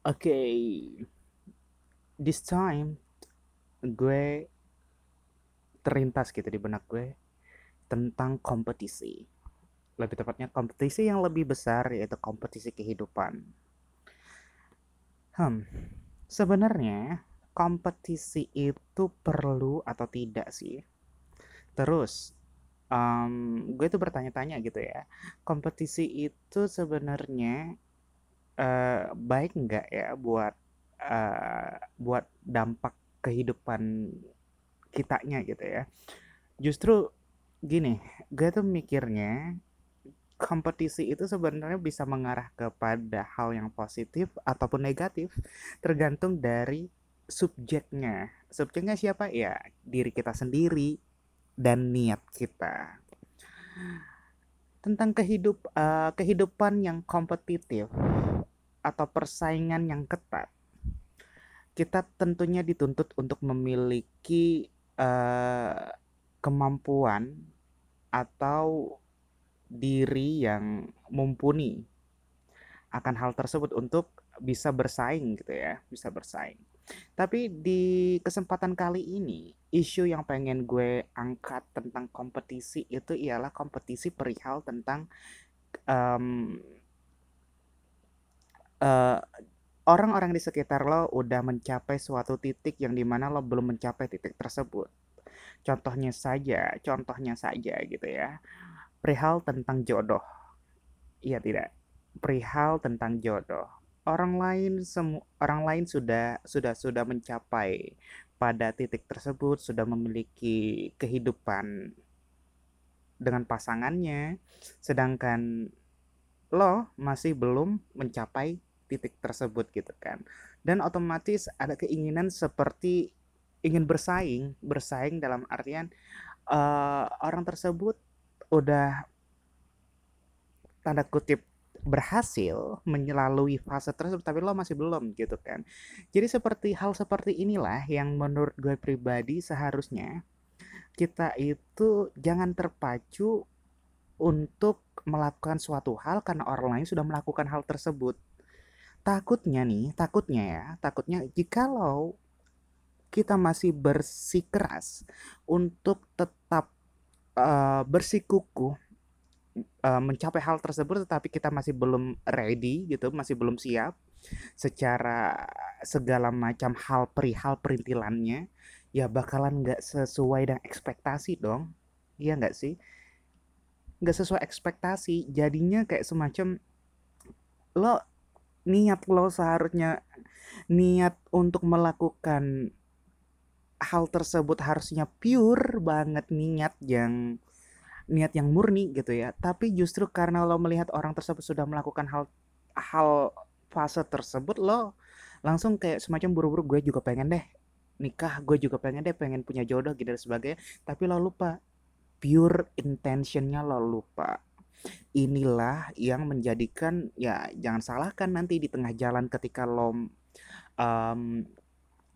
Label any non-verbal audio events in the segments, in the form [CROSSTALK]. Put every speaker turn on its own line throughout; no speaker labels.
Oke, this time gue terlintas gitu di benak gue tentang kompetisi. Lebih tepatnya kompetisi yang lebih besar yaitu kompetisi kehidupan. Hmm, sebenarnya kompetisi itu perlu atau tidak sih? Terus, um, gue tuh bertanya-tanya gitu ya, kompetisi itu sebenarnya uh, baik nggak ya buat uh, buat dampak kehidupan kitanya gitu ya. Justru gini, gue tuh mikirnya kompetisi itu sebenarnya bisa mengarah kepada hal yang positif ataupun negatif tergantung dari subjeknya. Subjeknya siapa? Ya, diri kita sendiri dan niat kita. Tentang kehidup uh, kehidupan yang kompetitif atau persaingan yang ketat, kita tentunya dituntut untuk memiliki uh, kemampuan atau diri yang mumpuni akan hal tersebut untuk bisa bersaing gitu ya, bisa bersaing. Tapi di kesempatan kali ini, isu yang pengen gue angkat tentang kompetisi itu ialah kompetisi perihal tentang um, uh, orang-orang di sekitar lo udah mencapai suatu titik yang di mana lo belum mencapai titik tersebut. Contohnya saja, contohnya saja gitu ya perihal tentang jodoh. Iya tidak? Perihal tentang jodoh. Orang lain semu orang lain sudah sudah sudah mencapai pada titik tersebut, sudah memiliki kehidupan dengan pasangannya, sedangkan lo masih belum mencapai titik tersebut gitu kan. Dan otomatis ada keinginan seperti ingin bersaing, bersaing dalam artian uh, orang tersebut udah tanda kutip berhasil melalui fase tersebut tapi lo masih belum gitu kan jadi seperti hal seperti inilah yang menurut gue pribadi seharusnya kita itu jangan terpacu untuk melakukan suatu hal karena orang lain sudah melakukan hal tersebut takutnya nih takutnya ya takutnya jikalau kita masih bersikeras untuk tetap uh, bersikukuh uh, mencapai hal tersebut tetapi kita masih belum ready gitu, masih belum siap secara segala macam hal perihal perintilannya ya bakalan nggak sesuai dengan ekspektasi dong. Iya nggak sih? Nggak sesuai ekspektasi jadinya kayak semacam lo niat lo seharusnya niat untuk melakukan hal tersebut harusnya pure banget niat yang niat yang murni gitu ya. Tapi justru karena lo melihat orang tersebut sudah melakukan hal hal fase tersebut lo langsung kayak semacam buru-buru gue juga pengen deh nikah gue juga pengen deh pengen punya jodoh gitu dan sebagainya. Tapi lo lupa pure intentionnya lo lupa inilah yang menjadikan ya jangan salahkan nanti di tengah jalan ketika lo um,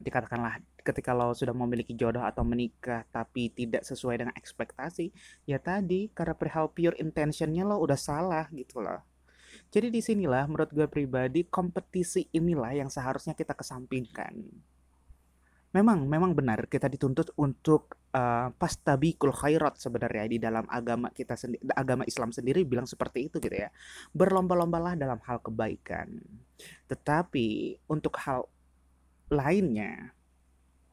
dikatakanlah ketika lo sudah memiliki jodoh atau menikah tapi tidak sesuai dengan ekspektasi ya tadi karena perihal pure intentionnya lo udah salah gitu loh. Jadi di sinilah menurut gue pribadi kompetisi inilah yang seharusnya kita kesampingkan. Memang memang benar kita dituntut untuk uh, pastabikul khairat sebenarnya di dalam agama kita sendiri agama Islam sendiri bilang seperti itu gitu ya. Berlomba-lombalah dalam hal kebaikan. Tetapi untuk hal lainnya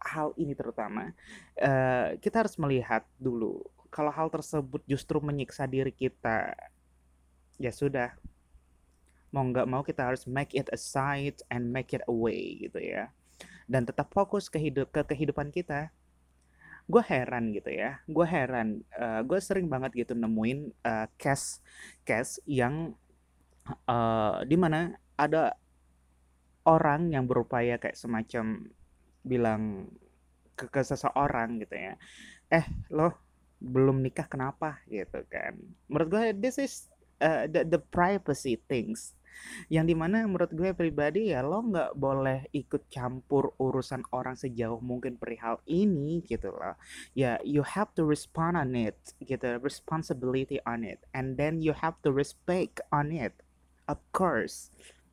hal ini terutama uh, kita harus melihat dulu kalau hal tersebut justru menyiksa diri kita ya sudah. Mau nggak mau kita harus make it aside and make it away gitu ya. Dan tetap fokus ke hidup ke kehidupan kita gue heran gitu ya gue heran uh, gue sering banget gitu nemuin uh, case case yang uh, di mana ada orang yang berupaya kayak semacam bilang ke, ke seseorang gitu ya eh lo belum nikah kenapa? gitu kan. Menurut gue this is uh, the, the privacy things yang di mana menurut gue pribadi ya lo nggak boleh ikut campur urusan orang sejauh mungkin perihal ini gitu loh. Ya you have to respond on it gitu responsibility on it and then you have to respect on it of course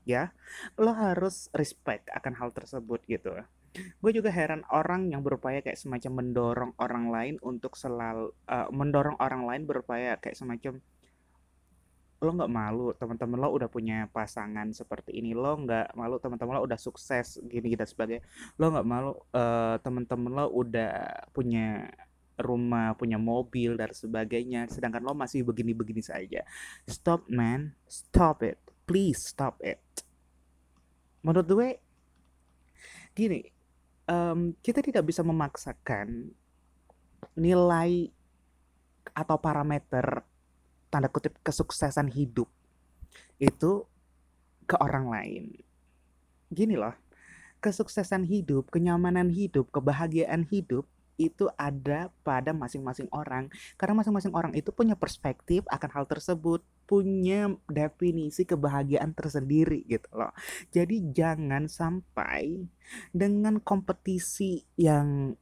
ya. Lo harus respect akan hal tersebut gitu. Gue juga heran orang yang berupaya kayak semacam mendorong orang lain untuk selalu uh, mendorong orang lain berupaya kayak semacam lo nggak malu teman-teman lo udah punya pasangan seperti ini lo nggak malu teman-teman lo udah sukses gini dan sebagainya lo nggak malu uh, teman-teman lo udah punya rumah punya mobil dan sebagainya sedangkan lo masih begini-begini saja. Stop man. Stop it. Please stop it. Menurut gue gini um, kita tidak bisa memaksakan nilai atau parameter tanda kutip kesuksesan hidup itu ke orang lain. Gini loh, kesuksesan hidup, kenyamanan hidup, kebahagiaan hidup itu ada pada masing-masing orang karena masing-masing orang itu punya perspektif akan hal tersebut punya definisi kebahagiaan tersendiri gitu loh jadi jangan sampai dengan kompetisi yang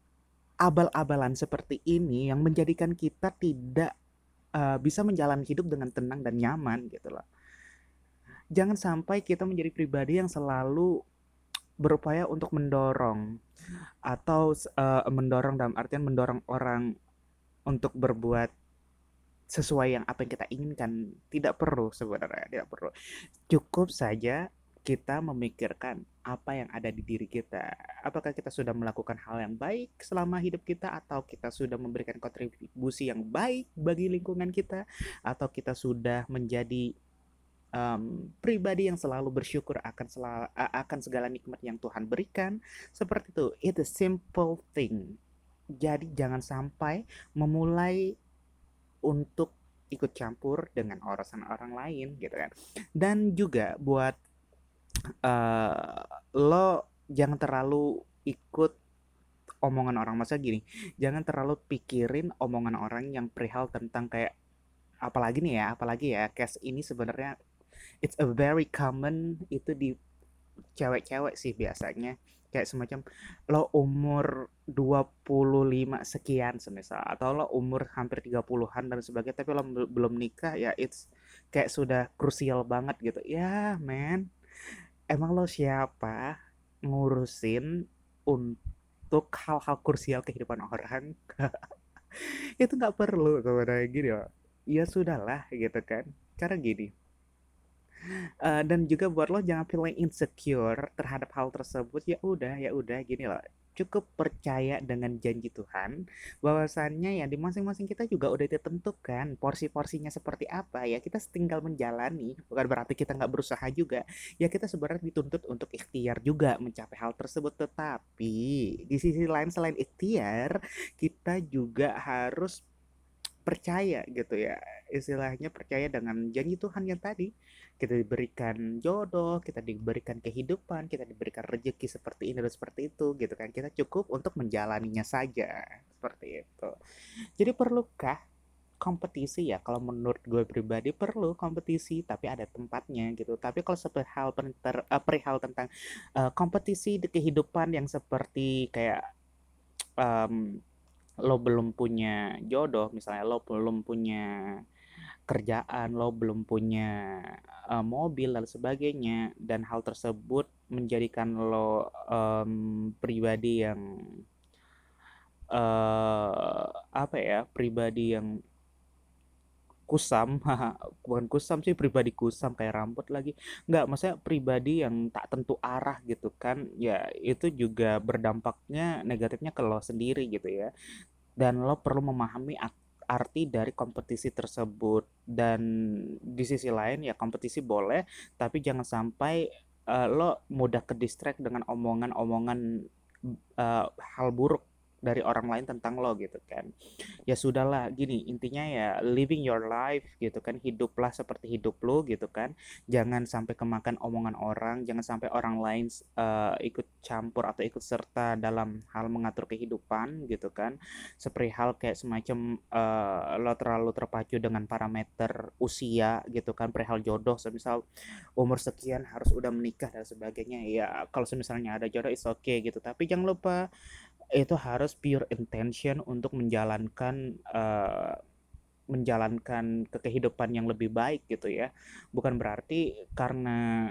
abal-abalan seperti ini yang menjadikan kita tidak uh, bisa menjalani hidup dengan tenang dan nyaman gitu loh. Jangan sampai kita menjadi pribadi yang selalu berupaya untuk mendorong atau uh, mendorong dalam artian mendorong orang untuk berbuat sesuai yang apa yang kita inginkan tidak perlu sebenarnya tidak perlu cukup saja kita memikirkan apa yang ada di diri kita. Apakah kita sudah melakukan hal yang baik selama hidup kita atau kita sudah memberikan kontribusi yang baik bagi lingkungan kita atau kita sudah menjadi um, pribadi yang selalu bersyukur akan selalu, akan segala nikmat yang Tuhan berikan. Seperti itu. It's a simple thing. Jadi jangan sampai memulai untuk ikut campur dengan urusan orang lain gitu kan. Dan juga buat uh, lo jangan terlalu ikut omongan orang. Masa gini jangan terlalu pikirin omongan orang yang perihal tentang kayak apalagi nih ya apalagi ya case ini sebenarnya it's a very common itu di cewek-cewek sih biasanya. Kayak semacam lo umur 25 sekian semisal atau lo umur hampir 30-an dan sebagainya tapi lo belum nikah ya it's kayak sudah krusial banget gitu. Ya yeah, man emang lo siapa ngurusin untuk hal-hal krusial kehidupan orang? [LAUGHS] Itu nggak perlu sebenarnya gini loh. Ya sudahlah gitu kan. Karena gini uh, dan juga buat lo jangan feeling insecure terhadap hal tersebut ya udah ya udah gini loh cukup percaya dengan janji Tuhan bahwasannya ya di masing-masing kita juga udah ditentukan porsi-porsinya seperti apa ya kita tinggal menjalani bukan berarti kita nggak berusaha juga ya kita sebenarnya dituntut untuk ikhtiar juga mencapai hal tersebut. Tetapi di sisi lain selain ikhtiar kita juga harus percaya gitu ya istilahnya percaya dengan janji Tuhan yang tadi. Kita diberikan jodoh kita diberikan kehidupan kita diberikan rezeki seperti ini dan seperti itu gitu kan. Kita cukup untuk menjalaninya saja seperti itu. Jadi perlukah kompetisi ya? Kalau menurut gue pribadi perlu kompetisi tapi ada tempatnya gitu. Tapi kalau hal per, uh, perihal tentang uh, kompetisi di kehidupan yang seperti kayak um, lo belum punya jodoh misalnya lo belum punya kerjaan lo belum punya uh, mobil dan sebagainya dan hal tersebut menjadikan lo um, pribadi yang uh, apa ya pribadi yang kusam [LAUGHS] bukan kusam sih pribadi kusam kayak rambut lagi. Nggak maksudnya pribadi yang tak tentu arah gitu kan ya itu juga berdampaknya negatifnya ke lo sendiri gitu ya. Dan lo perlu memahami arti dari kompetisi tersebut. Dan di sisi lain ya kompetisi boleh tapi jangan sampai uh, lo mudah ke distract dengan omongan-omongan uh, hal buruk dari orang lain tentang lo gitu kan. Ya sudahlah gini intinya ya living your life gitu kan hiduplah seperti hidup lo gitu kan. Jangan sampai kemakan omongan orang jangan sampai orang lain uh, ikut campur atau ikut serta dalam hal mengatur kehidupan gitu kan. Seperti hal kayak semacam uh, lo terlalu terpacu dengan parameter usia gitu kan perihal jodoh semisal umur sekian harus udah menikah dan sebagainya ya kalau misalnya ada jodoh is oke okay, gitu. Tapi jangan lupa itu harus pure intention untuk menjalankan uh, menjalankan ke kehidupan yang lebih baik gitu ya bukan berarti karena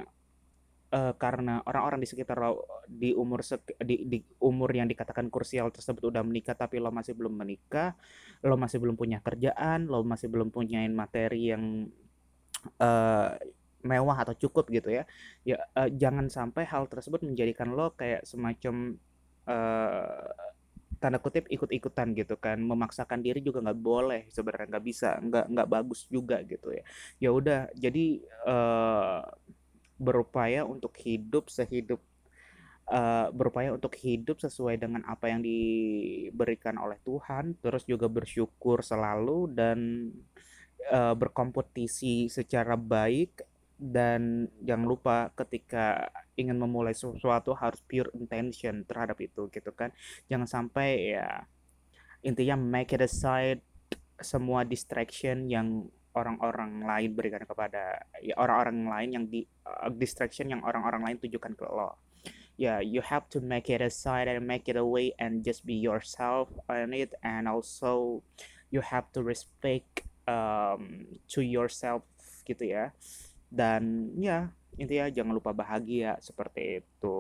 uh, karena orang-orang di sekitar lo di umur sek di di umur yang dikatakan krusial tersebut udah menikah tapi lo masih belum menikah, lo masih belum punya kerjaan, lo masih belum punyain materi yang, uh, mewah atau cukup gitu ya. Ya, uh, jangan sampai hal tersebut menjadikan lo kayak semacam, uh, tanda kutip ikut-ikutan gitu kan, memaksakan diri juga nggak boleh sebenarnya, nggak bisa, nggak nggak bagus juga gitu ya. Ya udah jadi, uh, berupaya untuk hidup sehidup uh, berupaya untuk hidup sesuai dengan apa yang diberikan oleh Tuhan, terus juga bersyukur selalu dan uh, berkompetisi secara baik dan jangan lupa ketika ingin memulai sesuatu harus pure intention terhadap itu gitu kan. Jangan sampai ya intinya make it aside semua distraction yang orang-orang lain berikan kepada ya orang-orang lain yang di uh, distraction yang orang-orang lain tujukan ke lo. Ya yeah, you have to make it aside and make it away and just be yourself on it. And also you have to respect um, to yourself gitu ya. Dan ya intinya jangan lupa bahagia seperti itu